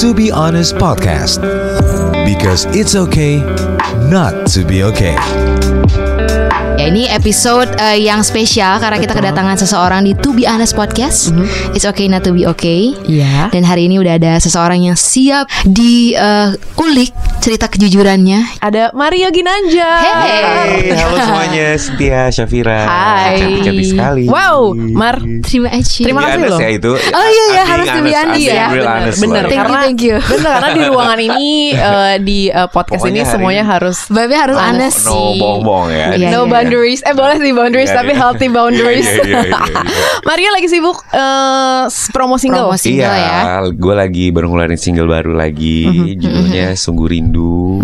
To Be Honest Podcast. Because it's okay not to be okay. Ya ini episode eh, yang spesial karena kita kedatangan seseorang di To Be Honest Podcast. It's okay not to be okay. Iya. Dan hari ini udah ada seseorang yang siap diulik cerita kejujurannya. Ada Mario Ginanja. Hey. Hai, halo semuanya, Setia Syafira. Hai. Cantik-cantik sekali. Wow, Mar. Terima kasih. Terima kasih loh. ya itu. Oh iya, iya, I'm harus to be honest ya. Bener. Thank you, karena, thank you. Bener, karena di ruangan ini eh, di eh, podcast Pokoknya ini semuanya harus Babe harus honest. No bohong-bohong ya. Iya, no iya. Boundaries. Eh boleh sih boundaries Iya, tapi iya. healthy boundaries. Iya, iya. Mario lagi sibuk eh, promo single. Promo single ya. Iya, gue lagi baru ngeluarin single baru lagi, Mhm, judulnya Sungguh Rindu.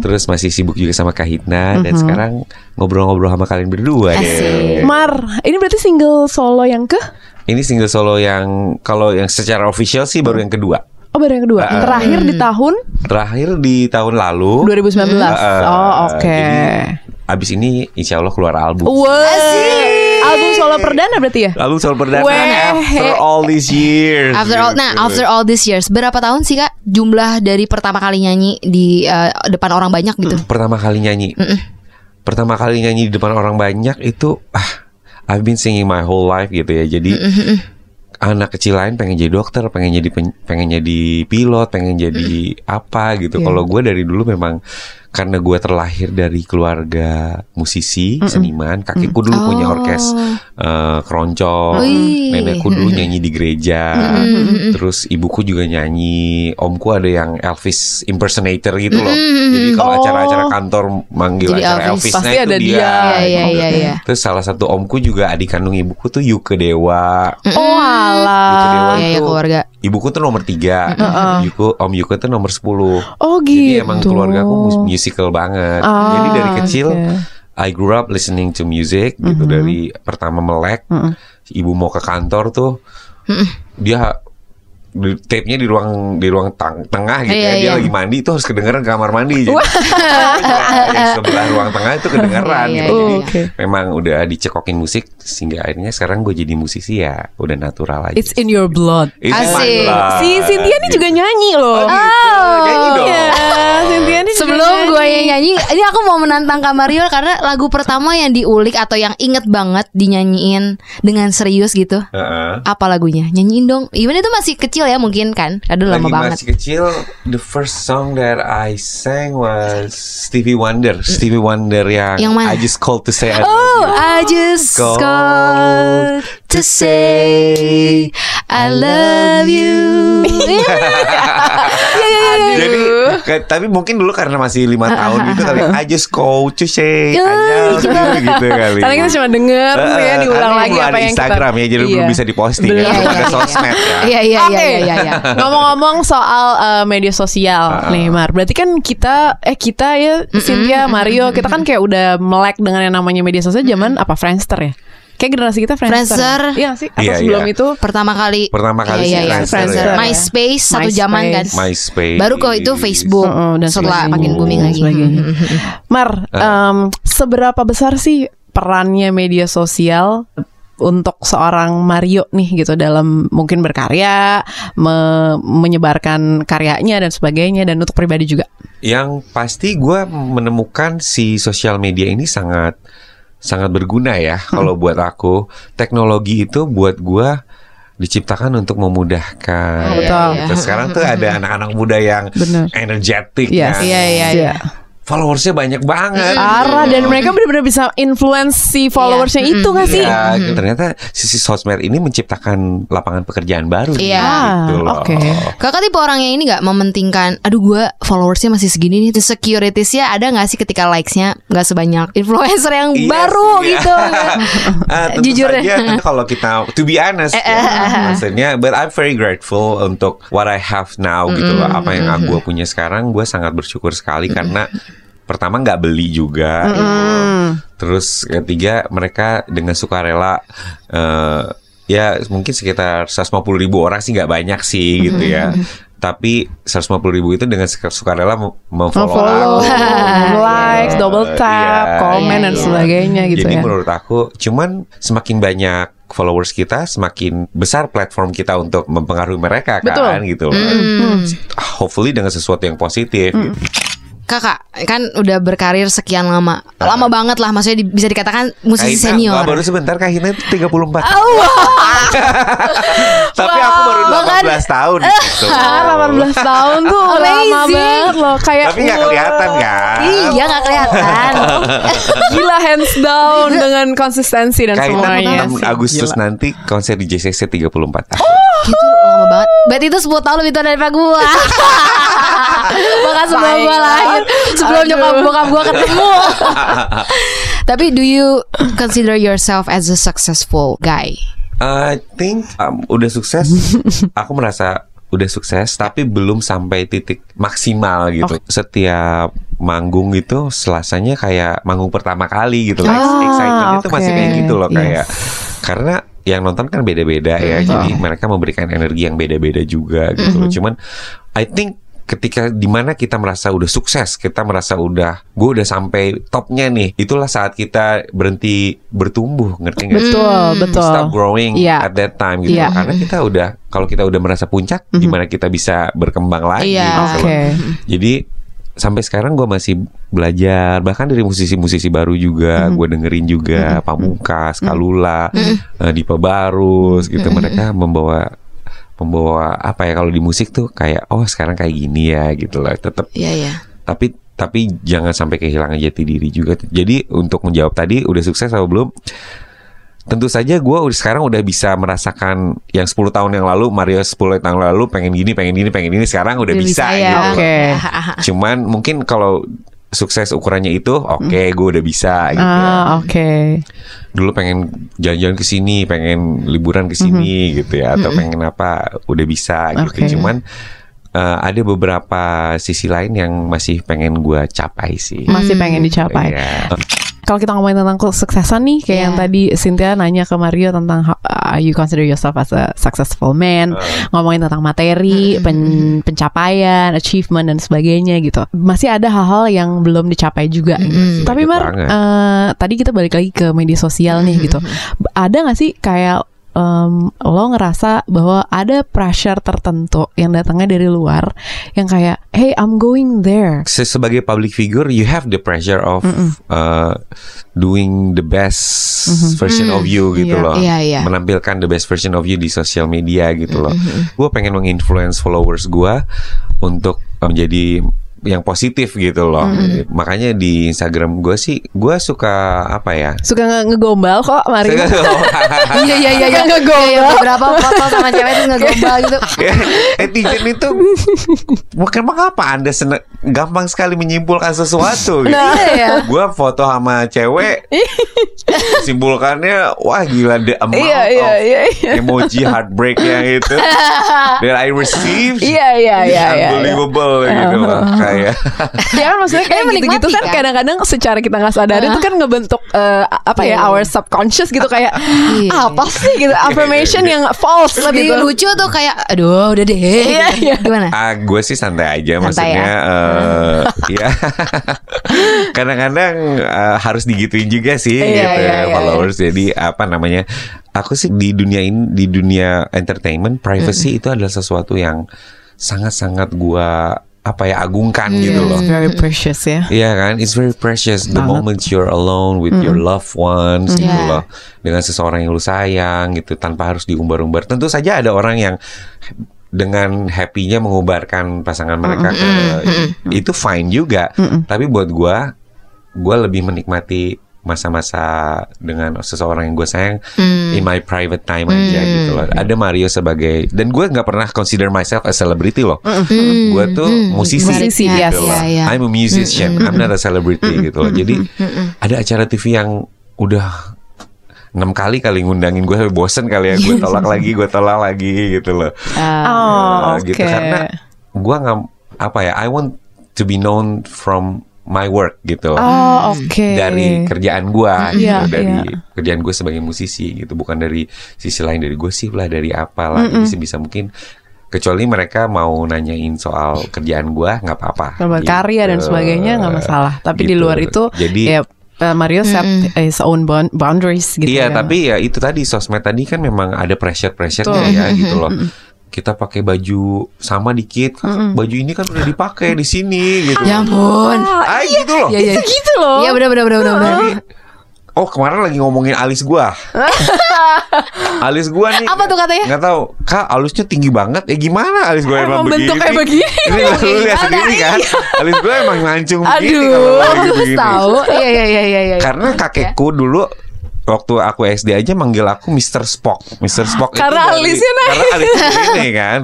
Terus masih sibuk juga sama Kahitna dan sekarang ngobrol-ngobrol sama kalian berdua Asik. deh. Mar, ini berarti single solo yang ke? Ini single solo yang kalau yang secara official sih baru yang kedua. Oh baru yang kedua. Ah. Terakhir di tahun Terakhir di tahun lalu. 2019. Eh, oh oke. jadi, Abis ini insya Allah keluar album. Wah. Album solo perdana berarti ya? Album solo perdana Weh. after all these years. After all, nah gitu. after all these years, berapa tahun sih kak jumlah dari pertama kali nyanyi di eh, depan orang banyak gitu? pertama kali nyanyi. Pertama kali nyanyi di depan orang banyak itu ah I've been singing my whole life gitu ya. Jadi anak kecil lain pengen jadi dokter, pengen jadi pen- pengen jadi pilot, pengen jadi apa gitu. Iya. Kalau gue dari dulu memang karena gue terlahir dari keluarga musisi, seniman, kakiku dulu punya orkes eh, keroncong, Wih. nenekku dulu nyanyi di gereja, terus ibuku juga nyanyi, omku ada yang Elvis impersonator gitu loh. Jadi kalau Oh. acara-acara kantor manggil Jadi acara Elvis. Elvis, Pasti itu ada dia. dia. Iya iya iya iya. Terus salah satu omku juga adik kandung ibuku tuh Yuke Dewa. Oh alah. Yuke Dewa iya, itu keluarga. Ibuku tuh nomor tiga, Yuku, Om Yuke tuh nomor 10 Oh gitu. Jadi emang keluarga aku mus- musical banget. Ah, Jadi dari kecil oke. I grew up listening to music gitu dari pertama melek. Ibu mau ke kantor tuh dia di- tape-nya di ruang di ruang tang- tengah gitu Iya, ya. Dia iya. lagi mandi itu harus kedengeran ke kamar mandi. Jadi yang sebelah ruang tengah itu kedengeran Iya, gitu. iya, Jadi iya. Oke. memang udah dicekokin musik sehingga akhirnya sekarang gue jadi musisi ya udah natural aja. It's in your blood. It's Asik. blood, Si Cynthia ini gitu. juga nyanyi loh. Oh, gitu. Nyanyi dong. Iya, Cynthia ini Sebelum gue nyanyi. yang nyanyi, ini aku mau menantang Kak Mario karena lagu pertama yang diulik atau yang inget banget dinyanyiin dengan serius gitu. Heeh. Apa lagunya? Nyanyiin dong. Even itu masih kecil ya mungkin kan? Aduh lama Lagi banget. masih kecil, the first song that I sang was Stevie Wonder. Stevie Wonder yang, Yang mana? I just called to say I Oh, love you. I just called to say I love you. Jadi, ke- tapi mungkin dulu karena masih lima tahun gitu kali. I just call to say I love you gitu kali. Karena kita cuma denger Eh, ya diulang lagi apa yang Instagram kita ya, jadi belum Iya. bisa diposting ya, Iya, iya, sosmed ya. Iya iya iya iya iya. Ngomong-ngomong soal eh, media sosial nih Mar Berarti kan kita Eh kita ya Cynthia, Mario Kita kan kayak udah melek dengan yang namanya media sosial Zaman apa Friendster ya Kayak generasi kita Friendster Friendster. Iya sih Atau Iya, sebelum itu Pertama kali Pertama kali Iya, sih iya, iya. Friendster Friendster. ya. MySpace satu MySpace. zaman kan. MySpace. Baru kok itu Facebook Heeh, dan setelah makin booming lagi. Mar em, Seberapa besar sih Perannya media sosial untuk seorang Mario nih gitu dalam mungkin berkarya, me- menyebarkan karyanya dan sebagainya dan untuk pribadi juga. Yang pasti gue menemukan si sosial media ini sangat sangat berguna ya kalau buat aku. Teknologi itu buat gue diciptakan untuk memudahkan. Oh, betul. Gitu. Sekarang tuh ada anak-anak muda yang Bener. energetic Yes. kan. Iya iya iya. Followersnya banyak banget. Parah dan mereka benar-benar bisa influence si followersnya itu gak sih? Ya, ternyata sisi sosmed ini menciptakan lapangan pekerjaan baru. Iya. gitu Ah, loh. oke. Kakak tipe orang yang ini nggak mementingkan Aduh gue followersnya masih segini nih Securitiesnya ada nggak sih ketika likesnya nggak sebanyak influencer yang Iya baru sih, ya. gitu Ah, tentu Jujur saja tentu kalau kita to be honest ya, maksudnya but I'm very grateful untuk what I have now gitu loh apa yang gue punya sekarang gue sangat bersyukur sekali karena pertama nggak beli juga gitu. terus ketiga mereka dengan sukarela eh, ya mungkin sekitar 150 ribu orang sih nggak banyak sih gitu ya tapi 150 ribu itu dengan suka- sukarela mem- memfollow Follow, aku. likes, double tap, Iya, komen iya, dan iya. sebagainya gitu Jadi ya. menurut aku cuman semakin banyak followers kita, semakin besar platform kita untuk mempengaruhi mereka Betul. kan gitu loh. Hopefully dengan sesuatu yang positif. gitu. Kakak kan udah berkarir sekian lama. Lama banget lah maksudnya di- bisa dikatakan musisi Kahina, senior. baru sebentar Kak Hina itu 34 Oh, Tapi aku baru Bahkan- 18 tahun gitu. Ah, 18 tahun tuh lama Amazing. banget loh kayak Tapi nggak wah, kelihatan kan? Iya nggak kelihatan. Gila hands down dengan konsistensi dan Kak semuanya 6 sih. Agustus Gila. nanti konser di JCC 34 gitu lama banget. Berarti itu 10 tahun lebih tua daripada gua. Bahkan sebelum gua Baiklah. lahir, sebelum nyokap bokap gua ketemu. Tapi do you consider yourself as a successful guy? I think um, udah sukses. aku merasa udah sukses, tapi belum sampai titik maksimal gitu. Setiap manggung itu selasanya kayak manggung pertama kali gitu. Like, Ah, excitementnya tuh masih oke. kayak gitu loh Yes. kayak karena yang nonton kan beda-beda ya. Jadi mereka memberikan energi yang beda-beda juga gitu loh. Cuman I think ketika di mana kita merasa udah sukses, kita merasa udah gue udah sampai topnya nih, itulah saat kita berhenti bertumbuh, ngerti nggak? sih? Betul, betul. stop growing Iya. at that time gitu Iya. karena kita udah kalau kita udah merasa puncak gimana kita bisa berkembang lagi Iya. gitu Oke. loh. jadi sampai sekarang gue masih belajar. Bahkan dari musisi-musisi baru juga gue dengerin juga. Pamungkas, Kalula, eh, Dipa Barus gitu. Mereka membawa membawa apa ya kalau di musik tuh kayak oh sekarang kayak gini ya gitu loh tetap Iya iya. tapi tapi jangan sampai kehilangan jati diri juga. Jadi untuk menjawab tadi udah sukses atau belum? Tentu saja gue sekarang udah bisa merasakan yang 10 tahun yang lalu Mario 10 tahun lalu pengen gini, pengen gini, pengen ini sekarang udah, Udah bisa, bisa ya. gitu. Oke. Cuman mungkin kalau sukses ukurannya itu oke gue udah bisa gitu. Ah, oke. Dulu pengen jalan-jalan ke sini, pengen liburan ke sini gitu ya atau pengen apa udah bisa gitu. Oke. Cuman eh, ada beberapa sisi lain yang masih pengen gue capai sih. Masih pengen dicapai. Iya. Kalau kita ngomongin tentang kesuksesan nih, kayak Iya. yang tadi Cynthia nanya ke Mario tentang how- uh, you consider yourself as a successful man, ngomongin tentang materi, pen- pencapaian, achievement dan sebagainya gitu. Masih ada hal-hal yang belum dicapai juga. gitu. Tapi Banyak Mar, eh, tadi kita balik lagi ke media sosial nih gitu. Ada nggak sih kayak em, lo ngerasa bahwa ada pressure tertentu yang datangnya dari luar yang kayak, hey I'm going there. Se- Sebagai public figure, you have the pressure of uh, doing the best version of you gitu Iya. loh, Iya, iya. menampilkan the best version of you di sosial media gitu loh. Gue pengen menginfluence followers gue untuk menjadi yang positif gitu loh. Makanya di Instagram gue sih, gue suka apa ya? Suka nge- ngegombal kok Mario. Iya iya iya iya. Ngegombal. Iya, beberapa foto sama cewek itu ngegombal gitu. Netizen itu bukan mengapa anda senang gampang sekali menyimpulkan sesuatu gitu. Iya ya. Gue foto sama cewek Simpulkannya Wah gila The amount Iya, iya, of iya, iya. Emoji heartbreak yang itu That I received Iya iya iya iya. Unbelievable gitu loh Kayak Ya maksudnya kayak gitu-gitu kan kan? kadang-kadang secara kita nggak sadari itu kan ngebentuk eh, apa ya Iya. our subconscious gitu kayak Iya. apa sih gitu affirmation yang false Lebih gitu. lucu tuh kayak aduh udah deh. Iya, gitu. iya. Gimana? ah, Gue sih santai aja Santai Maksudnya eh, Ya Kadang-kadang eh, Harus digituin juga sih Iya, gitu iya, ya iya, Followers. Jadi apa namanya Aku sih di dunia ini Di dunia entertainment Privacy itu adalah sesuatu yang Sangat-sangat gua Apa ya Agungkan gitu loh. It's very precious ya. Iya kan, it's very precious. The Banget. moment you're alone with your loved ones gitu Yeah. loh, dengan seseorang yang lu sayang gitu, tanpa harus diumbar-umbar. Tentu saja ada orang yang dengan happy-nya mengubarkan pasangan mereka ke itu fine juga. Tapi buat gua, gua lebih menikmati masa-masa dengan seseorang yang gue sayang in my private time aja gitu loh. Ada Mario sebagai dan gue nggak pernah consider myself a celebrity loh. Gue tuh musisi, Musisi, gitu yes. loh. Iya, iya. I'm a musician, I'm not a celebrity gitu loh. Jadi ada acara TV yang udah enam kali kali ngundangin gue bosen kali ya gue tolak lagi gue tolak lagi gitu loh Oh, Eh, oke. gitu karena gue nggak apa ya I want to be known from my work gitu Oh, oke. dari kerjaan gua gitu, Iya, dari iya. kerjaan gue sebagai musisi gitu bukan dari sisi lain dari gosip lah dari apa lah jadi sebisa mungkin kecuali mereka mau nanyain soal kerjaan gua nggak apa-apa. Sobat karya dan Gitu. sebagainya nggak masalah. Tapi di Gitu. luar itu Jadi ya uh, Mario set his own bound- boundaries gitu Iya, ya. tapi ya itu tadi sosmed tadi kan memang ada pressure-pressure ya gitu loh. Kita pakai baju sama dikit, baju ini kan udah dipakai di sini gitu. Ya ampun. Ah, gitu loh. Iya, iya. gitu loh. Iya benar benar benar benar. Oh kemarin lagi ngomongin alis gua. alis gua nih. Apa tuh katanya? Nggak tahu. Kak, alisnya tinggi banget. Ya gimana alis gua emang, Emang begini? bentuknya begini. Ini lu lihat sendiri kan. Alis gua emang mancung begini Aduh, begini. tahu. Iya iya iya iya iya. Karena kakekku dulu waktu aku SD aja manggil aku Mr. Spock. Mr. Spock Karena itu alisnya naik. Karena alisnya ini kan.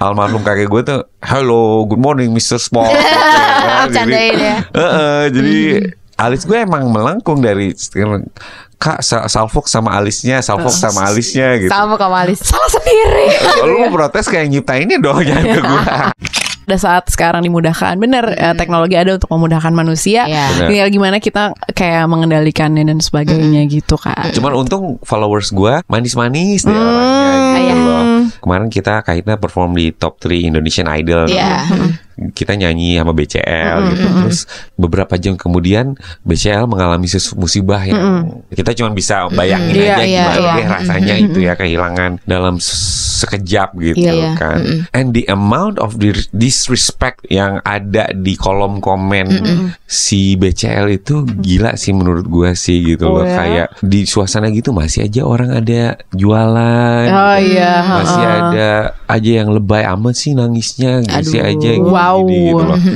Almarhum kakek gue tuh, "Hello, good morning Mr. Spock." Gitu kan. Bercandain ya. Heeh, jadi alis gue emang melengkung dari Kak sa- salfok sama alisnya, salfok sama alisnya gitu. Sama Kamalis. Salah sendiri. Lu mau protes kayak nyiptainnya dong jangan ke gue. Pada saat sekarang dimudahkan, bener eh, teknologi ada untuk memudahkan manusia. Iya. Bener. Tinggal gimana kita kayak mengendalikannya dan sebagainya gitu kan. Cuman untung followers gue manis-manis deh Hmm. orangnya gitu Iya. loh. Kemarin kita kayaknya perform di top 3 Indonesian Idol. Iya. Kita nyanyi sama BCL gitu. Terus beberapa jam kemudian BCL mengalami musibah yang kita cuma bisa bayangin Iya, aja iya, gimana iya. deh rasanya itu ya kehilangan dalam sekejap gitu Iya, iya. kan. And the amount of the disrespect yang ada di kolom komen si BCL itu gila sih menurut gua sih gitu Oh, loh. ya? Kayak di suasana gitu masih aja orang ada jualan. Oh iya. Masih ha-ha. ada aja yang lebay amat sih nangisnya Aduh. aja gini, Wow. gitu loh.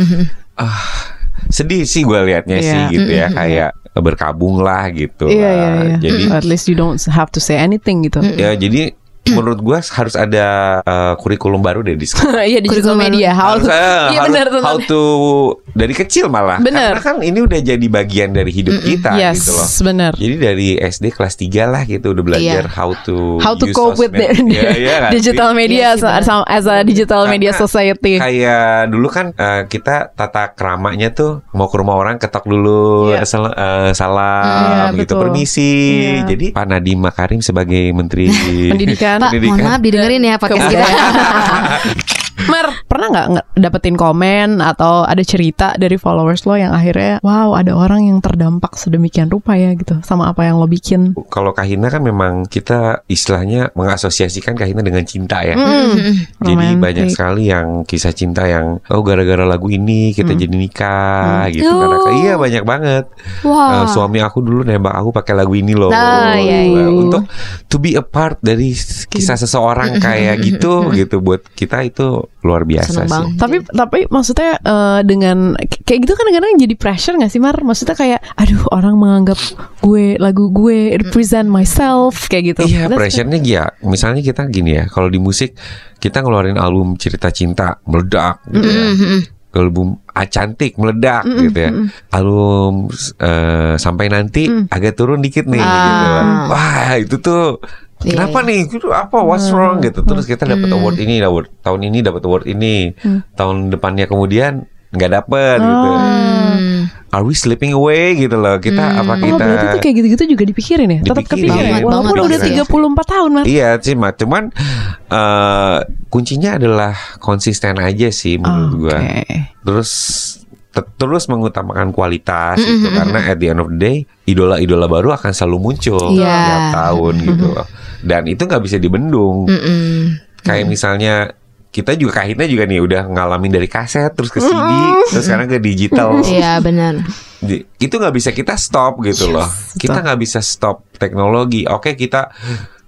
Ah, sedih sih gue liatnya Iya. sih gitu ya kayak berkabung lah gitu. Iya lah. iya iya. Jadi At least you don't have to say anything gitu. ya jadi menurut gua harus ada eh, kurikulum baru deh di sekolah. Iya digital Kurikulum media. How Harus, to, eh, iya harus benar how to dari kecil malah. Bener. Karena kan ini udah jadi bagian dari hidup kita Yes, gitu loh. benar. Jadi dari SD kelas 3 lah gitu udah belajar Iya. how to How to use cope with the, sosmed. Iya, iya kan? digital media Iya sih, as, benar. as a digital media Karena society. Kayak dulu kan eh, kita tata keramanya tuh mau ke rumah orang ketok dulu Iya. sal- eh, salam Iya, gitu betul. permisi. Iya. Jadi Pak Nadiem Makarim sebagai Menteri Pendidikan. Mohon Pendidikan. maaf didengerin ya podcast kita. Mar, pernah nggak dapetin komen atau ada cerita dari followers lo yang akhirnya, wow, ada orang yang terdampak sedemikian rupa ya gitu sama apa yang lo bikin. Kalau Kahina kan memang kita istilahnya mengasosiasikan Kahina dengan cinta ya. Mm. Jadi Romantic. banyak sekali yang kisah cinta yang oh gara-gara lagu ini kita jadi nikah gitu Oh. karena iya banyak banget. Wah. Eh, suami aku dulu nembak aku pakai lagu ini loh. Ah, iya, iya. Nah, Untuk to be a part dari kisah seseorang kayak gitu gitu buat kita itu luar biasa Seneng sih. banget. Tapi tapi maksudnya eh, dengan kayak gitu kan kadang-kadang jadi pressure gak sih Mar? Maksudnya kayak aduh orang menganggap gue lagu gue represent myself kayak gitu. Iya, pressure-nya ya. Misalnya kita gini ya, kalau di musik kita ngeluarin album cerita cinta meledak gitu ya. Album ah, cantik meledak gitu ya. Album eh, sampai nanti agak turun dikit nih gitu. Wah, itu tuh Iya, Kenapa nih? Itu apa? What's wrong gitu. Terus kita dapat award ini, award tahun ini dapat award ini. Tahun depannya kemudian nggak dapet gitu. Hmm. Are we slipping away gitu loh. Kita apa Oh kita berarti tuh kayak gitu-gitu juga dipikirin ya? Tetap Dipikirin. kepikirin. Banget, Walaupun banget, udah banget. 34 tahun Mar. Iya sih, Mak. cuman eh kuncinya adalah konsisten aja sih menurut gua. Oke. Terus te- terus mengutamakan kualitas gitu karena at the end of the day idola-idola baru akan selalu muncul Iya. tiap tahun gitu loh. Dan itu nggak bisa dibendung. Mm-mm. Kayak misalnya kita juga kahitnya juga nih udah ngalamin dari kaset terus ke CD terus sekarang ke digital. Iya benar. Itu nggak bisa kita stop gitu loh. Kita nggak bisa stop teknologi. Oke kita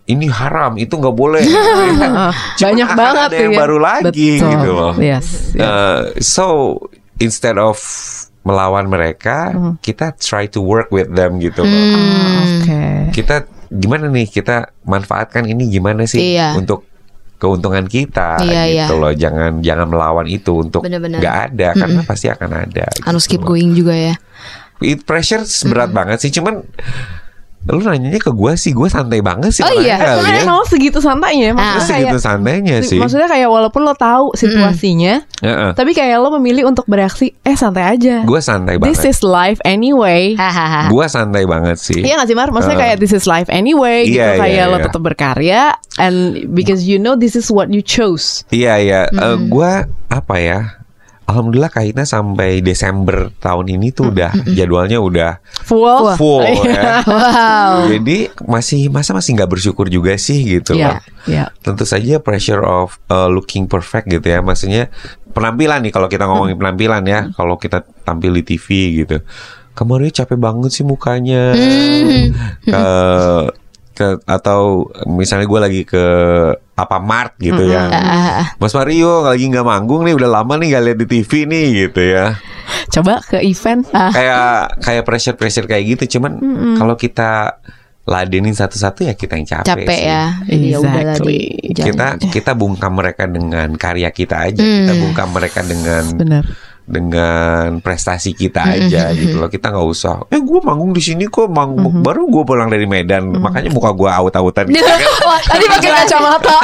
ini haram, itu nggak boleh. Cuman banyak akan banget ada yang tuh ya. baru lagi Betul. gitu loh. Yes. yes. Uh, so instead of melawan mereka, Hmm. kita try to work with them gitu loh. Hmm. Oke. Kita gimana nih kita manfaatkan ini gimana sih Iya. untuk keuntungan kita Iya, gitu iya. loh. Jangan jangan melawan itu untuk nggak ada karena pasti akan ada. Harus gitu keep loh. going juga ya. It pressure berat banget sih, cuman lu nanyanya ke gue sih, gue santai banget sih. Oh iya? kali Karena ya. emang segitu santainya Ah. Maksudnya Segitu kayak santainya sih. Maksudnya kayak walaupun lo tahu situasinya Heeh. Tapi kayak lo memilih untuk bereaksi Eh santai aja Gue santai This banget. is life anyway Hahaha. Gue santai banget sih. Iya gak sih Mar? Maksudnya Eh. kayak this is life anyway gitu Iya, iya, Kayak lo iya. tetap berkarya And because you know this is what you chose Iya iya, Eh, gua apa ya? Alhamdulillah kayaknya sampai Desember tahun ini tuh udah jadwalnya udah Full full Iya. ya. Wow. Jadi masih masa masih nggak bersyukur juga sih gitu Iya loh. Iya Tentu saja pressure of uh, looking perfect gitu ya. Maksudnya penampilan nih kalau kita ngomongin penampilan ya, kalau kita tampil di TV gitu. Kemarin capek banget sih mukanya. Ke ke atau misalnya gue lagi ke apa Mart gitu ya. Ah, Mas Mario lagi nggak manggung nih udah lama nih gak lihat di TV nih gitu ya. Coba ke event Kayak kayak pressure pressure kayak gitu. Cuman kalau kita ladenin satu-satu ya kita yang capek, capek sih. ya. Ya Exactly. di Kita kita bungkam mereka dengan karya kita aja. Kita Hmm. bungkam mereka dengan Bener dengan prestasi kita aja gitu loh. Kita nggak usah. Eh gue manggung di sini kok manggung baru gue pulang dari Medan. Makanya muka gue aut-autan. Gitu. Wah, tadi pakai kacamata.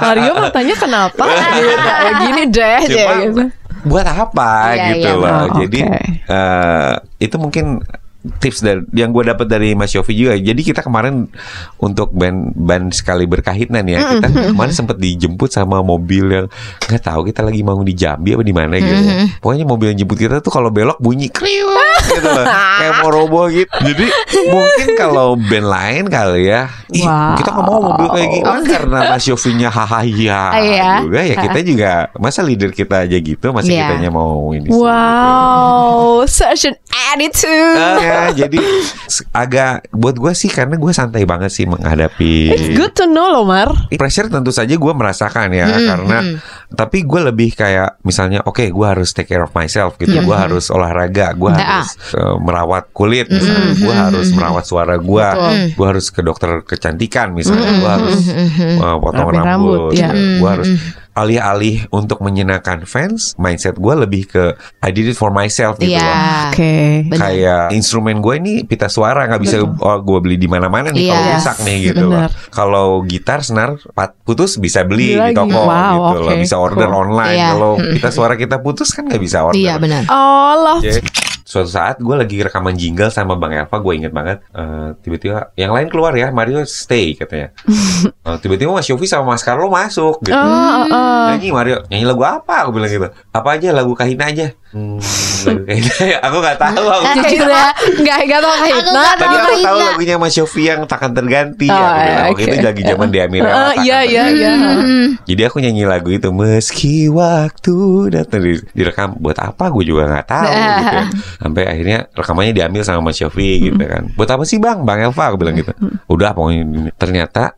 Mario matanya kenapa? gitu. Gini deh, Cuma gitu. buat apa Iya, gitu iya. loh. Oh, Jadi oke. eh, itu mungkin tips dari yang gue dapat dari Mas Yofi juga. Jadi kita kemarin untuk band band sekali berkahitnan ya, kita kemarin sempat dijemput sama mobil yang nggak tahu kita lagi mau di Jambi apa di mana gitu. Pokoknya mobil yang jemput kita tuh kalau belok bunyi kriuk gitu loh. Kayak mau roboh gitu. Jadi mungkin kalau band lain kali ya, ih, Wow. kita nggak mau mobil kayak gitu karena Mas Yofinya hahaha Iya. juga ya kita juga masa leader kita aja gitu, masa Iya. kitanya mau ini sih, Wow, such an attitude. gitu. Ah, jadi agak buat gue sih karena gue santai banget sih menghadapi It's good to know loh, Mar. pressure tentu saja gue merasakan ya Hmm, karena tapi gue lebih kayak misalnya oke gue harus take care of myself gitu gue harus olahraga gue Nah. harus uh, merawat kulit misalnya gue harus merawat suara gue Betul. gue harus ke dokter kecantikan misalnya gue harus uh, potong Rapiin rambut, rambut, ya. gue harus alih-alih untuk menyenangkan fans mindset gue lebih ke I did it for myself gitu Iya. loh Oke. Benar. kayak instrumen gue ini pita suara nggak bisa oh, gue beli di mana-mana nih kalau Iya. rusak nih gitu loh. Kalau gitar senar putus bisa beli Beli di lagi. toko Wow, gitu loh, oke. bisa order Cool. online. Iya. Kalau pita suara kita putus kan nggak bisa order. Iya benar. Oh, love. Jadi, suatu saat gue lagi rekaman jingle sama Bang Elva, gue inget banget. eh, tiba-tiba yang lain keluar ya, Mario stay katanya. Eh, tiba-tiba Mas Yofi sama Mas Carlo masuk gitu. Ah, ah. Nyanyi Mario, nyanyi lagu apa? Aku bilang gitu. Apa aja lagu Kahina aja. Hmm, aku nggak tahu. Aku Kayak gitu ya. Enggak, enggak tau kahit. Aku nggak Tapi tahu aku tahu lagunya Mas Yofi yang takkan terganti. Oh, aku bilang, ya, oke. itu lagi zaman di Amira. Ah, Iya, iya, iya. Jadi aku nyanyi lagu itu meski waktu datang di, direkam buat apa gue juga nggak tahu gitu. ya. Sampai akhirnya rekamannya diambil sama Mas Yofi gitu kan. Buat apa sih Bang? Bang Elva aku bilang gitu. Udah pokoknya ternyata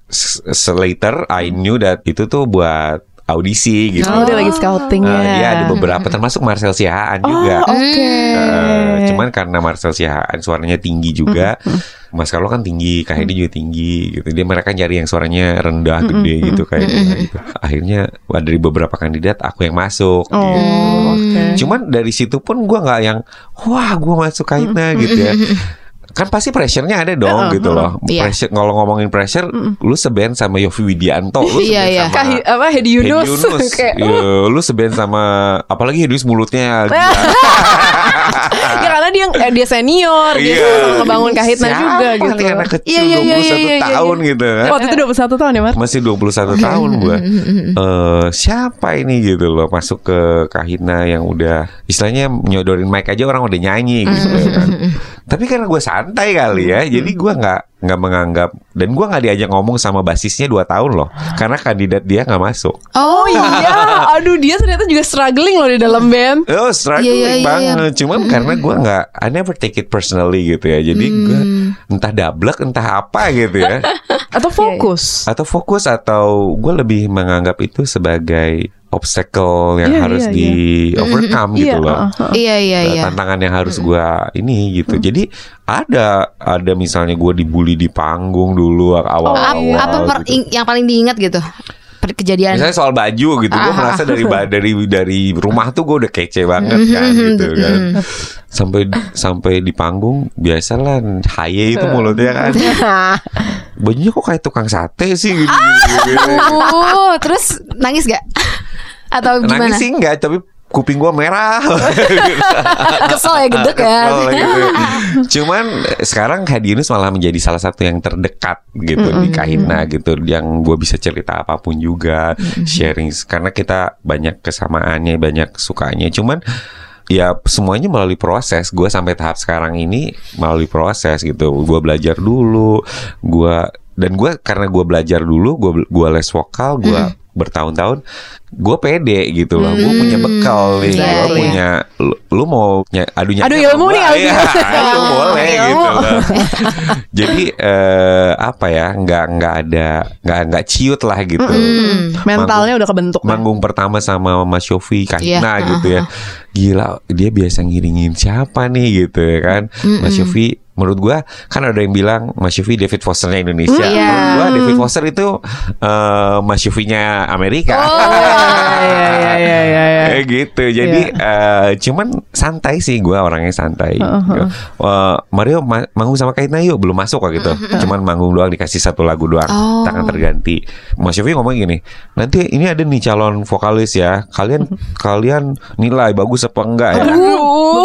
later I knew that itu tuh buat audisi gitu. Oh, dia lagi scoutingnya. Eh, dia ada beberapa termasuk Marcel Siahaan juga. Oh, oke. Eh, cuman karena Marcel Siahaan suaranya tinggi juga, Mas Carlo kan tinggi, Kak Hedi juga tinggi gitu. Dia mereka nyari yang suaranya rendah, gede gitu kayak gitu. Akhirnya dari beberapa kandidat aku yang masuk. Oh, gitu. oke. Cuman dari situ pun gua nggak yang wah gua masuk kaitnya gitu ya. Kan pasti pressure-nya ada dong gitu loh. Iya. Pressure kalau ngomongin pressure, lu seband sama Yofi Widianto, lu Iya, seband iya. sama Kahi, apa Hedi Hedi Yunus, Yunus. kayak Iya, lu seband sama apalagi Hedi Yunus mulutnya ya karena dia eh, dia senior, dia Iya. sama membangun kahitna Siapa juga gitu. anak kecil Iya, iya, iya, 21 iya, iya, tahun iya. gitu kan. Waktu itu 21 tahun ya, Mar? Masih 21 tahun gua. Eh siapa ini gitu loh masuk ke Kahitna yang udah istilahnya nyodorin mic aja orang udah nyanyi gitu kan. Tapi karena gue santai kali ya, jadi gua nggak nggak menganggap dan gua nggak diajak ngomong sama basisnya 2 tahun loh, karena kandidat dia nggak masuk. Oh Iya, aduh dia ternyata juga struggling loh di dalam band. Oh struggling Iya, iya, iya, banget Cuman karena gue nggak I never take it personally gitu ya Jadi gue entah dablek entah apa gitu ya Atau fokus. Atau fokus atau gue lebih menganggap itu sebagai obstacle yang Iya, harus iya, di overcome gitu Iya, loh uh, uh. Iya iya Uh, iya. tantangan yang harus gua ini gitu jadi ada ada misalnya gue dibully di panggung dulu awal Ap- awal apa per- gitu. yang paling diingat gitu? kejadian. Misalnya soal baju gitu, gue Ah. merasa dari dari dari rumah tuh gue udah kece banget kan gitu kan. Sampai sampai di panggung biasalah haye itu mulutnya kan. Bajunya kok kayak tukang sate sih gitu. gitu. Oh, terus nangis gak? Atau gimana? Nangis sih enggak, tapi kuping gua merah. Kesel ya gedek ya. Gitu. Cuman sekarang Hadi Yunus malah menjadi salah satu yang terdekat gitu di Kahina gitu yang gue bisa cerita apa pun juga sharing karena kita banyak kesamaannya banyak sukanya cuman ya semuanya melalui proses. Gue sampai tahap sekarang ini melalui proses gitu. Gue belajar dulu gue dan gue karena gue belajar dulu gue gue les vokal gue bertahun-tahun gue pede gitu loh gue punya bekal nih gue punya lu, lu mau ny- adu nyanyi Adu ilmu nih. Iya, ayo boleh Adu gitu ilmu. loh jadi eh, apa ya nggak nggak ada nggak nggak ciut lah gitu Hmm. Mentalnya udah kebentuk. ya. manggung pertama sama Mas Yofi Kahina Iya, gitu ya gila dia biasa ngiringin siapa nih gitu ya kan Mas Yofi menurut gua kan ada yang bilang Mas Yofi David Fosternya Indonesia Mm, iya. menurut gua David Foster itu eh, Mas Yofi-nya Amerika Iya iya iya iya. iya. Kayak gitu. Jadi eh, cuman santai sih gue orangnya santai. Uh-huh. Eh, Mario ma- manggung sama Kaina yuk belum masuk kok gitu. Cuman manggung doang dikasih satu lagu doang. Oh. Tangan terganti. Mas Yofi ngomong gini, "Nanti ini ada nih calon vokalis ya. Kalian kalian nilai bagus apa enggak ya?" Uh,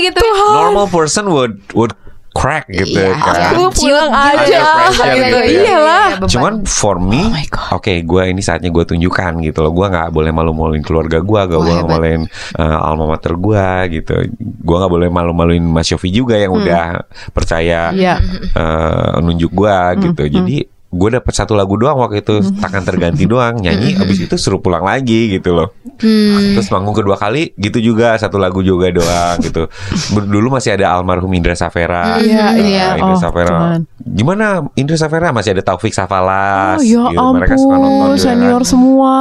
gitu. Normal person would would crack gitu Iya, kan. Lu pulang Ciut aja. gitu. Pressure Iya, gitu iya, ya. iya, Iyalah. iya, beban. Cuman for me, Oh oke, gue ini saatnya gue tunjukkan gitu loh. Gue nggak boleh malu-maluin keluarga gue, gak Wah, boleh maluin uh, alma mater gue gitu. Gue nggak boleh malu-maluin Mas Yofi juga yang udah percaya Iya. uh, nunjuk gue gitu. Jadi gue dapet satu lagu doang waktu itu tangan terganti doang nyanyi abis itu suruh pulang lagi gitu loh Hmm. terus manggung kedua kali gitu juga satu lagu juga doang gitu dulu masih ada almarhum Indra Safera Iya, Nah, iya. Indra Oh, Safera cuman. gimana Indra Safera masih ada Taufik Safalas Oh ya gitu. Mereka suka nonton ampun, juga senior kan. semua.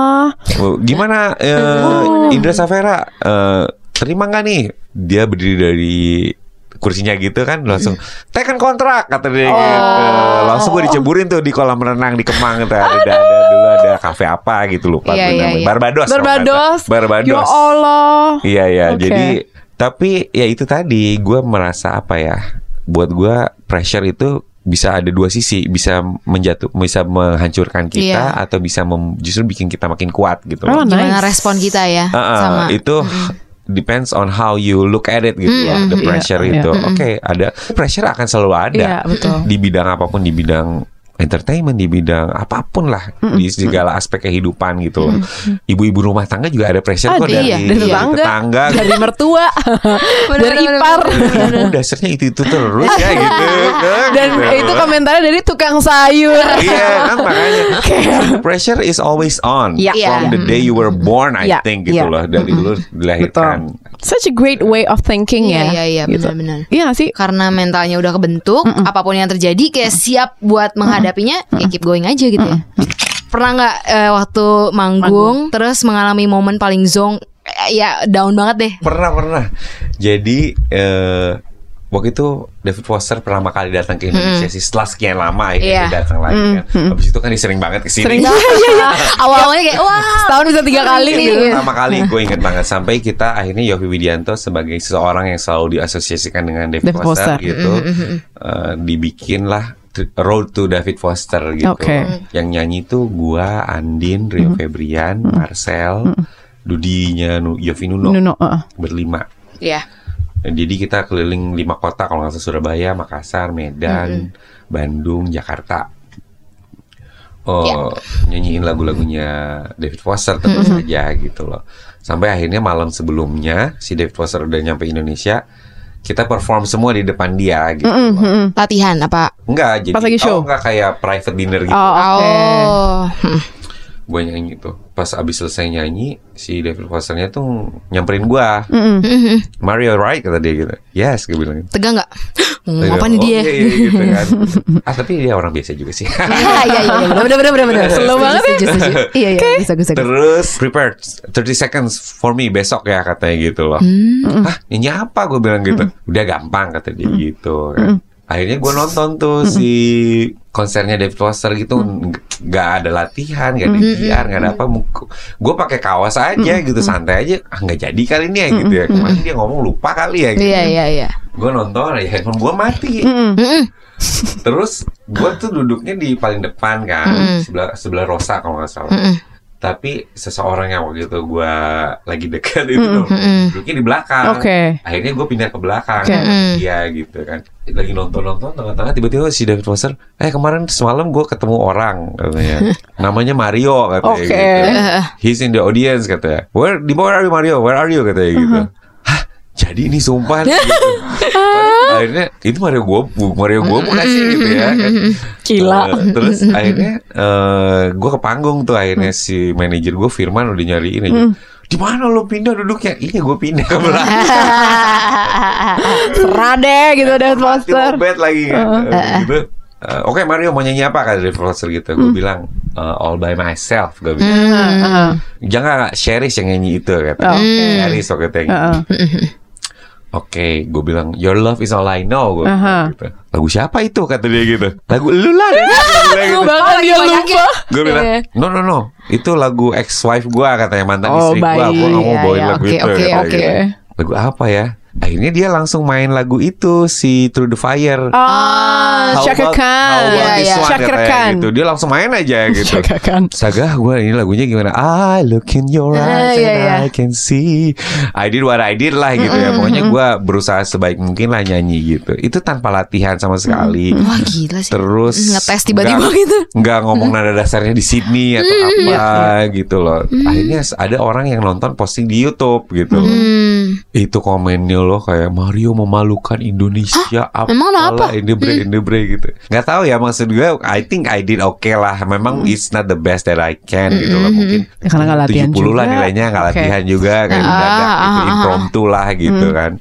Gimana eh, Indra Safera eh, terima nggak nih dia berdiri dari kursinya gitu kan langsung tekan kontrak kata dia gitu langsung gue diceburin tuh di kolam renang di Kemang tuh ada, ada, ada dulu ada kafe apa gitu lupa Iya, iya, namanya. iya. Barbados Barbados. Barbados Ya Allah. Iya ya, Oke. jadi tapi ya itu tadi gue merasa apa ya? Buat gue pressure itu bisa ada dua sisi, bisa menjatuh, bisa menghancurkan kita Iya. atau bisa mem- justru bikin kita makin kuat gitu. Oh, loh. Gimana nice. respon kita ya Ah, ah, sama itu depends on how you look at it gitu loh, the Iya, pressure iya. itu. Oke, ada pressure akan selalu ada. Iya, betul. Di bidang apa pun, di bidang entertainment, di bidang apa pun lah, di segala aspek kehidupan gitu loh. Ibu-ibu rumah tangga juga ada pressure kok Ada, dari, iya, dari tetangga, tetangga dari mertua, Bener, dari bener, ipar. Oh, dasarnya itu itu terus ya gitu Dan gitu. itu komentarnya dari tukang sayur. Iya kan makanya pressure is always on Iya. from the day you were born I Iya, think gitu iya. loh dari dulu dilahirkan. Such a great way of thinking Iya, ya. iya, iya, gitu. benar-benar. Iya nggak sih. karena mentalnya udah kebentuk apa pun yang terjadi kayak siap buat menghadapinya ya keep going aja gitu ya pernah nggak eh, waktu manggung, terus mengalami momen paling zong eh, ya down banget deh Pernah pernah. Jadi eh, waktu itu David Foster pertama kali datang ke Indonesia sih setelah sekian lama akhirnya Iya. dia datang lagi kan. Habis itu kan dia sering banget ke sini. Sering banget. awalnya kayak wah Setahun bisa tiga kali Ini. gitu. pertama kali gue inget banget sampai kita akhirnya Yofi Widianto sebagai seseorang yang selalu diasosiasikan dengan David, David Foster, Foster. gitu eh, dibikinlah Road to David Foster gitu. Oke. yang nyanyi tuh gua Andin Rio Febrian Marcel Dudinya Nu- Yofi Nuno, Nuno, uh, berlima. Ya Dan jadi kita keliling lima kota kalau nggak salah Surabaya Makassar Medan Bandung Jakarta. Oh, Ya. nyanyiin lagu-lagunya David Foster tentu saja gitu loh. Sampai akhirnya malam sebelumnya si David Foster udah nyampe Indonesia, kita perform semua di depan dia gitu loh. latihan apa Enggak, jadi Pas lagi show? oh, enggak kayak private dinner gitu. Oh, oke. oh hmm. Gue nyanyi tuh. Pas abis selesai nyanyi, si David Fosternya tuh nyamperin gua. Mhm. Mario right kata dia gitu. Yes, gue bilang. gitu. tegang nggak ngomong apa nih dia Iya, iya, gitu kan. ah tapi dia orang biasa juga sih. Iya iya iya benar benar benar benar. Slow banget ya. Iya iya bisa bisa. Terus prepare 30 seconds for me besok ya katanya gitu loh. Hmm. Hah nyanyi apa gue bilang gitu. Udah gampang kata dia gitu kan. Akhirnya gue nonton tuh si konsernya David Foster gitu nggak ada latihan nggak ada PR nggak ada apa gue pakai kaos aja gitu santai aja. Ah nggak jadi kali ini ya gitu ya. Kemarin dia ngomong lupa kali ya gitu Iya iya iya. gue nonton ya handphone gue mati. Terus gue tuh duduknya di paling depan kan sebelah sebelah Rosa kalau nggak salah. Tapi seseorang yang waktu itu gue lagi dekat itu tuh, duduknya di belakang. Oke. akhirnya gue pindah ke belakang Oke. Iya gitu kan. Lagi nonton nonton tengah-tengah tiba-tiba si David Foster eh kemarin semalam gue ketemu orang katanya. Namanya Mario katanya Oke. gitu. He's in the audience katanya. Where di where are you Mario? Where are you? katanya gitu. Hah jadi ini sumpah gitu. akhirnya itu Mario gue Mario gue bukan sih gitu ya kan. Gila. Eh, terus akhirnya eh gue ke panggung tuh akhirnya si manajer gue Firman udah nyariin aja di mana lo pindah duduknya iya gue pindah ke belakang Serah deh gitu Mati Foster. lobet lagi kan. Eh, gitu. Eh, Oke Mario mau nyanyi apa kata David Foster gitu Gue bilang eh, All by myself Gue bilang Heeh. Jangan Sheris yang nyanyi itu kata Oh. Sheris waktu itu yang. Oke, gue bilang Your love is all I know. Gue Aha. bilang gitu. Lagu siapa itu? Kata dia gitu. Lagu lu lah. dia bilang gitu. Bahkan dia banyakin. lupa. Gue bilang, Iya. no no no, itu lagu ex wife gue katanya mantan Oh, istri gue. Gue nggak mau Iya, bawain iya. lagu Oke, itu. oke, katanya oke. gitu. Lagu apa ya? Akhirnya dia langsung main lagu itu si Through the Fire. How Chaka Khan. iya. one, Chaka katanya Khan. gitu. Dia langsung main aja gitu. Chaka Khan. Astaga, gue ini lagunya gimana? I look in your Ah, eyes iya, and iya. I can see. I did what I did lah gitu ya. Pokoknya gue berusaha sebaik mungkin lah nyanyi gitu. Itu tanpa latihan sama sekali. Wah gila sih. Terus Ngetes tiba-tiba gitu. nggak ngomong nada dasarnya di Sydney atau apa gitu loh. Akhirnya ada orang yang nonton posting di YouTube gitu. loh. Hmm. Itu komennya loh kayak Mario memalukan Indonesia apa emang kenapa? ini bre ini bre gitu. Nggak tahu ya maksud gue I think I did okay lah. Memang it's not the best that I can gitu loh mungkin. Ya, karena nggak latihan 70 lah juga. nilainya nggak Oke. latihan juga kayak Ah, mendadak ah, gitu ah, ah. impromptu lah gitu kan.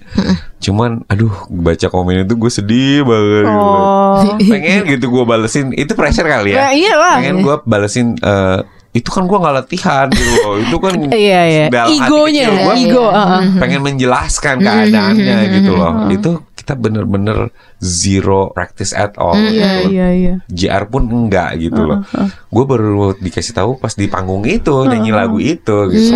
Cuman aduh baca komen itu gue sedih banget gitu. Oh. Pengen gitu gue balesin Itu pressure kali ya Ya, iyalah. Pengen gue balesin eh, Itu kan gue gak latihan gitu loh Itu kan Iya, iya. dalam hati kecil ego, heeh. Pengen menjelaskan keadaannya gitu loh Itu kita bener-bener Zero practice at all gitu Iya, iya, iya. JR pun enggak gitu loh Gue baru dikasih tahu pas di panggung itu Nyanyi lagu itu gitu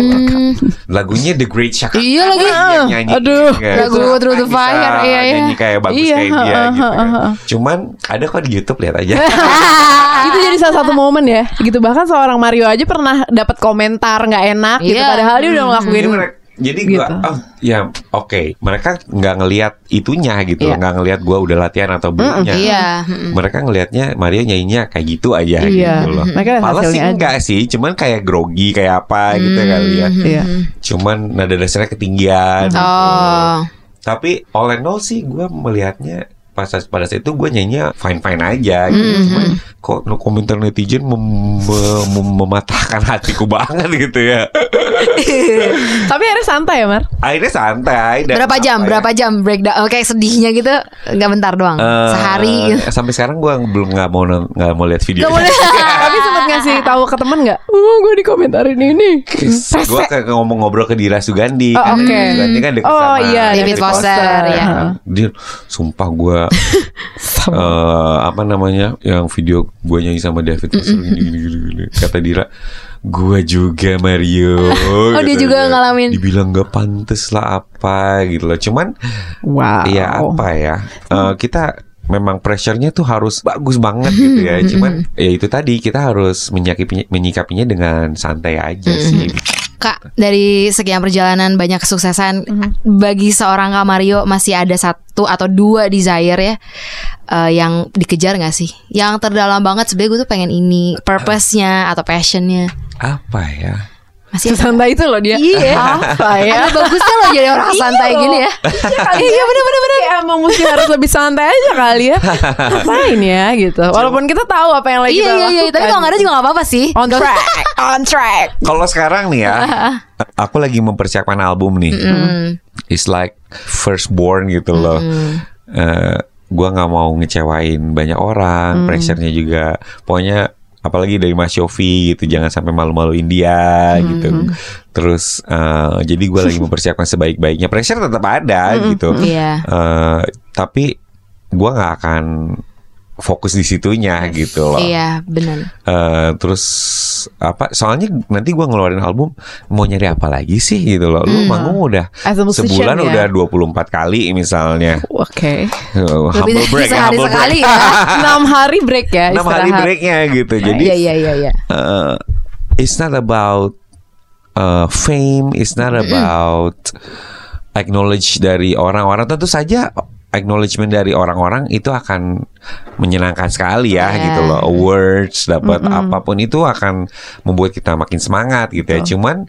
Lagunya The Great Shaka Iya lagi. yang nyanyi Aduh. kan. Lagu Through the Fire, iya, iya. nyanyi kayak bagus Iya, kayak dia heeh, gitu kan. Cuman ada kok di YouTube lihat aja. itu jadi salah satu momen ya gitu bahkan seorang Mario aja pernah dapat komentar nggak enak gitu Iya. padahal dia udah ngelakuin Jadi jadi gua Gitu. oh ya oke mereka nggak ngelihat itunya gitu Iya. nggak ngelihat gua udah latihan atau belumnya Iya. mm-mm. mereka ngelihatnya Mario nyanyinya kayak gitu aja Iya. gitu loh Mereka sih aja. enggak sih cuman kayak grogi kayak apa gitu kali ya Iya. cuman nada dasarnya ketinggian gitu. Oh. Tapi all in all sih gue melihatnya pas pada saat itu gue nyanyinya fine fine aja gitu. Cuman kok no komentar netizen mem- mem- mem- mematahkan hatiku banget gitu ya. tapi akhirnya santai ya Mar Akhirnya santai. dan Berapa jam? ya, Berapa jam breakdown? Oh, kayak sedihnya gitu. Nggak bentar doang. eh, Sehari gitu. Sampai sekarang gue belum nggak mau nggak mau lihat video. Boleh. tapi sempat ngasih tahu ke temen nggak oh gue dikomentarin ini gue kayak ngomong ngobrol ke Dira Sugandi. Oh, kan oke. Dira Sugandi kan deket Oh, sama iya, David Foster, ya. Dia sumpah gue eh apa namanya? Yang video gue nyanyi sama David Foster gini, gini, gini, gini. kata Dira gue juga Mario Oh, dia Kata juga dia. ngalamin. dibilang gak pantes lah apa gitu loh. Cuman wow. ya apa ya? Eh, kita memang pressure-nya tuh harus bagus banget gitu ya. Cuman ya itu tadi kita harus menyikapinya, menyikapinya dengan santai aja sih Kak, dari sekian perjalanan banyak kesuksesan, bagi seorang Kak Mario masih ada satu atau dua desire ya eh, yang dikejar nggak sih? Yang terdalam banget sebenarnya gue tuh pengen ini, purpose-nya atau passion-nya. apa ya Masih ada? sesantai itu loh dia Iya. apa ya Ada bagusnya loh jadi orang santai Iya gini loh. ya. Iya bener bener bener Emang mesti harus lebih santai aja kali ya Ngapain ya gitu Walaupun kita tahu apa yang lagi Iya kita iya iya, lakukan. tapi kalau nggak ada juga nggak apa-apa sih. On track On track kalau sekarang nih ya aku lagi mempersiapkan album nih Hmm. it's like firstborn gitu loh. Eh, gua nggak mau ngecewain banyak orang, pressure-nya juga. Pokoknya apalagi dari Mas Yofi gitu, jangan sampai malu-maluin dia gitu. Terus eh, jadi gua lagi mempersiapkan sebaik-baiknya. Pressure tetap ada gitu. Iya. Eh, tapi gue nggak akan fokus di situnya gitu loh. Iya, benar. Eh, terus apa? Soalnya nanti gua ngeluarin album mau nyari apa lagi sih gitu loh. Lu manggung udah sebulan ya. udah 24 kali misalnya. Oke. Uh, humble dari break, ya, sehari humble sekali break. ya. Enam hari break ya. Enam hari istirahat. breaknya gitu. Jadi Iya iya iya iya. uh, it's not about uh, fame, it's not about acknowledge dari orang-orang. Tentu saja acknowledgement dari orang-orang itu akan menyenangkan sekali ya Yeah. gitu loh. Awards dapat apa pun itu akan membuat kita makin semangat gitu ya. Cuman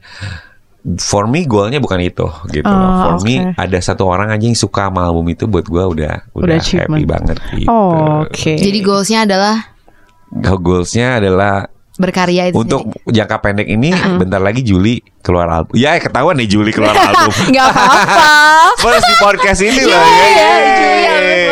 for me goalnya bukan itu gitu loh. Oh, For me oke. ada satu orang aja yang suka sama album itu buat gua udah udah, Udah happy banget gitu. Oh, Oke. Jadi goalsnya adalah goalsnya adalah berkarya itu untuk sendiri. jangka pendek ini bentar lagi Juli keluar album. Ya ketahuan nih Juli keluar album. Nggak apa-apa. First di podcast ini loh. Iya, Yeay.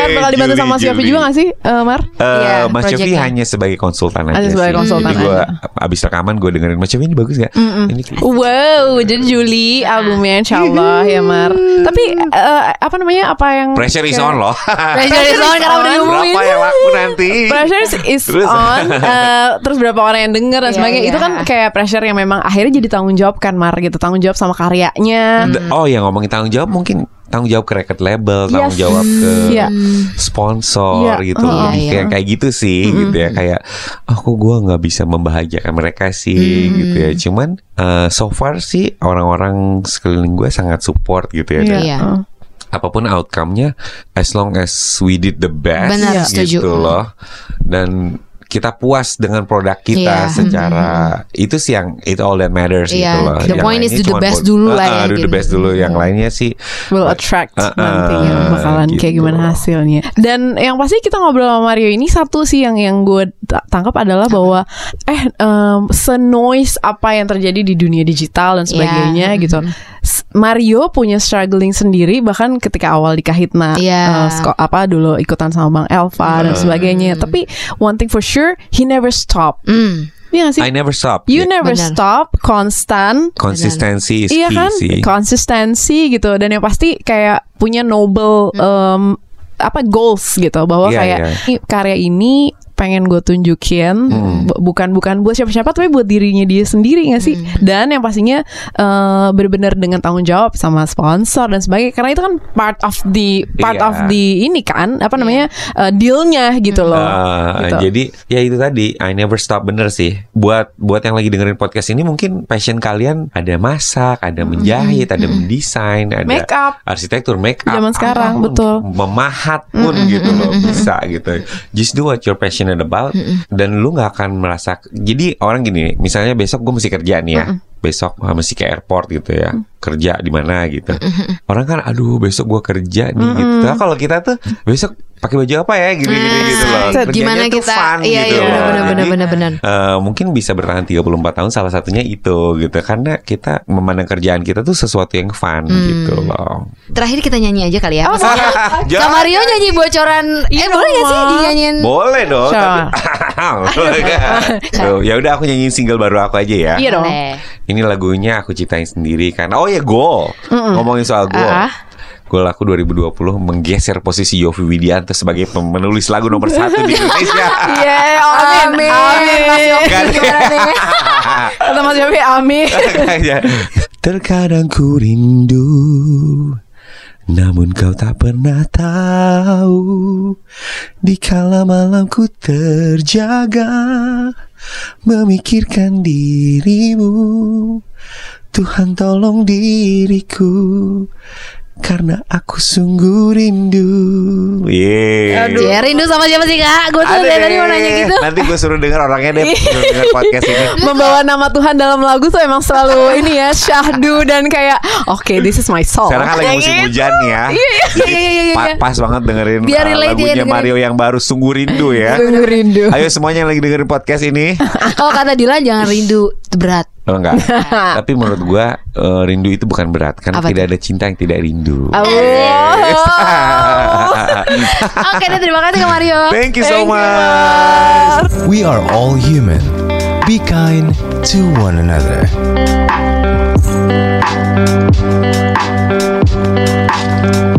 Juli bakal dibantu sama Mas Yofi juga gak sih, eh, Mar? Eh, Iya, Mas Yofi hanya sebagai konsultan aja sebagai sih. konsultan Jadi gue abis rekaman gue dengerin Mas Yofi ini bagus gak? Ini Wow, jadi Juli albumnya Insya Allah ya Mar. Tapi eh, apa namanya apa yang pressure is on loh. Pressure is on karena udah diumumin. Berapa yang laku nanti? Pressure is on Terus berapa orang yang denger dan Iya, sebagainya Itu iya. kan kayak pressure yang memang Akhirnya jadi tanggung jawab kan Mar gitu Tanggung jawab sama karyanya D- Oh ya ngomongin tanggung jawab mungkin tanggung jawab ke record label, tanggung Yes. jawab ke Iya. sponsor Iya, gitu loh. Iya, iya. Kayak kayak gitu sih gitu ya kayak aku gua nggak bisa membahagiakan mereka sih gitu ya. Cuman eh, so far sih orang-orang sekeliling gue sangat support gitu ya. Dan Iya. Heeh. Apa pun outcome-nya as long as we did the best Benar, gitu setuju. loh. Dan kita puas dengan produk kita Iya. secara itu sih yang itu all that matters Iya, gitu loh. the Yang point is do the best buat- dulu lah Ah, ya, do the gitu. best dulu. Yang lainnya sih will attract Uh, uh, nantinya bakalan kayak gitu. gimana hasilnya. Dan yang pasti kita ngobrol sama Mario ini satu sih yang yang gue ta- tangkap adalah bahwa eh em, se-noise apa yang terjadi di dunia digital dan sebagainya Iya. gitu. S- Mario punya struggling sendiri bahkan ketika awal di Kahitna Iya. eh, sko- apa dulu ikutan sama Bang Elva dan sebagainya. Tapi one thing for sure he never stop. Hmm. Iya sih? I never stop. You never Benar. stop, konstan, Konsistensi is Iya key kan, sih. konsistensi gitu dan yang pasti kayak punya noble em, apa goals gitu bahwa Iya, kayak iya. "Ih, karya ini pengen gue tunjukin Hmm. bu- bukan bukan buat siapa-siapa tapi buat dirinya dia sendiri nggak sih dan yang pastinya eh, benar-benar dengan tanggung jawab sama sponsor dan sebagainya karena itu kan part of the part Iya. of the ini kan apa namanya eh, dealnya gitu loh Ah, gitu. Jadi ya itu tadi I never stop bener sih. Buat buat yang lagi dengerin podcast ini mungkin passion kalian ada masak, ada menjahit, ada mendesain, ada Make up. arsitektur, make up, Zaman sekarang, apa pun, betul. memahat pun gitu loh bisa gitu. Just do what you're passionate about dan lu nggak akan merasa. Jadi orang gini, misalnya besok gue mesti kerja nih ya. Besok ah, mesti ke airport gitu ya. Kerja di mana gitu. Orang kan aduh besok gue kerja nih gitu. Nah, kalau kita tuh besok pakai baju apa ya gini gini gitu loh. Set, Kerjanya Gimana tuh kita fun Iya gitu iya loh. benar benar benar benar benar. eh, mungkin bisa bertahan 34 tahun salah satunya itu gitu karena kita memandang kerjaan kita tuh sesuatu yang fun Hmm. gitu loh. Terakhir kita nyanyi aja kali ya. Oh, Maksudnya Mario nyanyi bocoran Iya Eh boleh gak sih dinyanyiin Boleh dong. Tapi, Tuh, ya udah aku nyanyiin single baru aku aja ya. Iya dong. Ini lagunya aku ciptain sendiri kan. Oh ya goal. Ngomongin soal goal. Ah. Goal aku 2020 menggeser posisi Yofi Widianto sebagai penulis lagu nomor satu di Indonesia. Iya, amin, amin, Mas Yofi. Gimana nih? Kata Mas Yofi, amin. Terkadang ku rindu Namun kau tak pernah tahu Di kala malamku terjaga Memikirkan dirimu Tuhan tolong diriku Karena aku sungguh rindu Yeah. Cie, rindu sama siapa sih kak? Gue tuh dari tadi mau nanya gitu Nanti gue suruh denger orangnya deh Suruh denger podcast ini Membawa nama Tuhan dalam lagu tuh emang selalu ini ya syahdu dan kayak oke this is my song. Sekarang kan lagi musim hujan nih ya. Iya iya iya iya iya. pas banget dengerin Biar uh, ya, lagunya dengerin. Mario yang baru sungguh rindu ya. Sungguh rindu. Ayo semuanya yang lagi dengerin podcast ini. Kalau kata Dilan jangan rindu Itu berat Oh enggak. Tapi menurut gua uh, rindu itu bukan berat karena Apa tidak itu? ada cinta yang tidak rindu. Oh. Oke, okay, terima kasih ke Mario. Thank you so Thank much. You. We are all human. Be kind to one another. Thank you.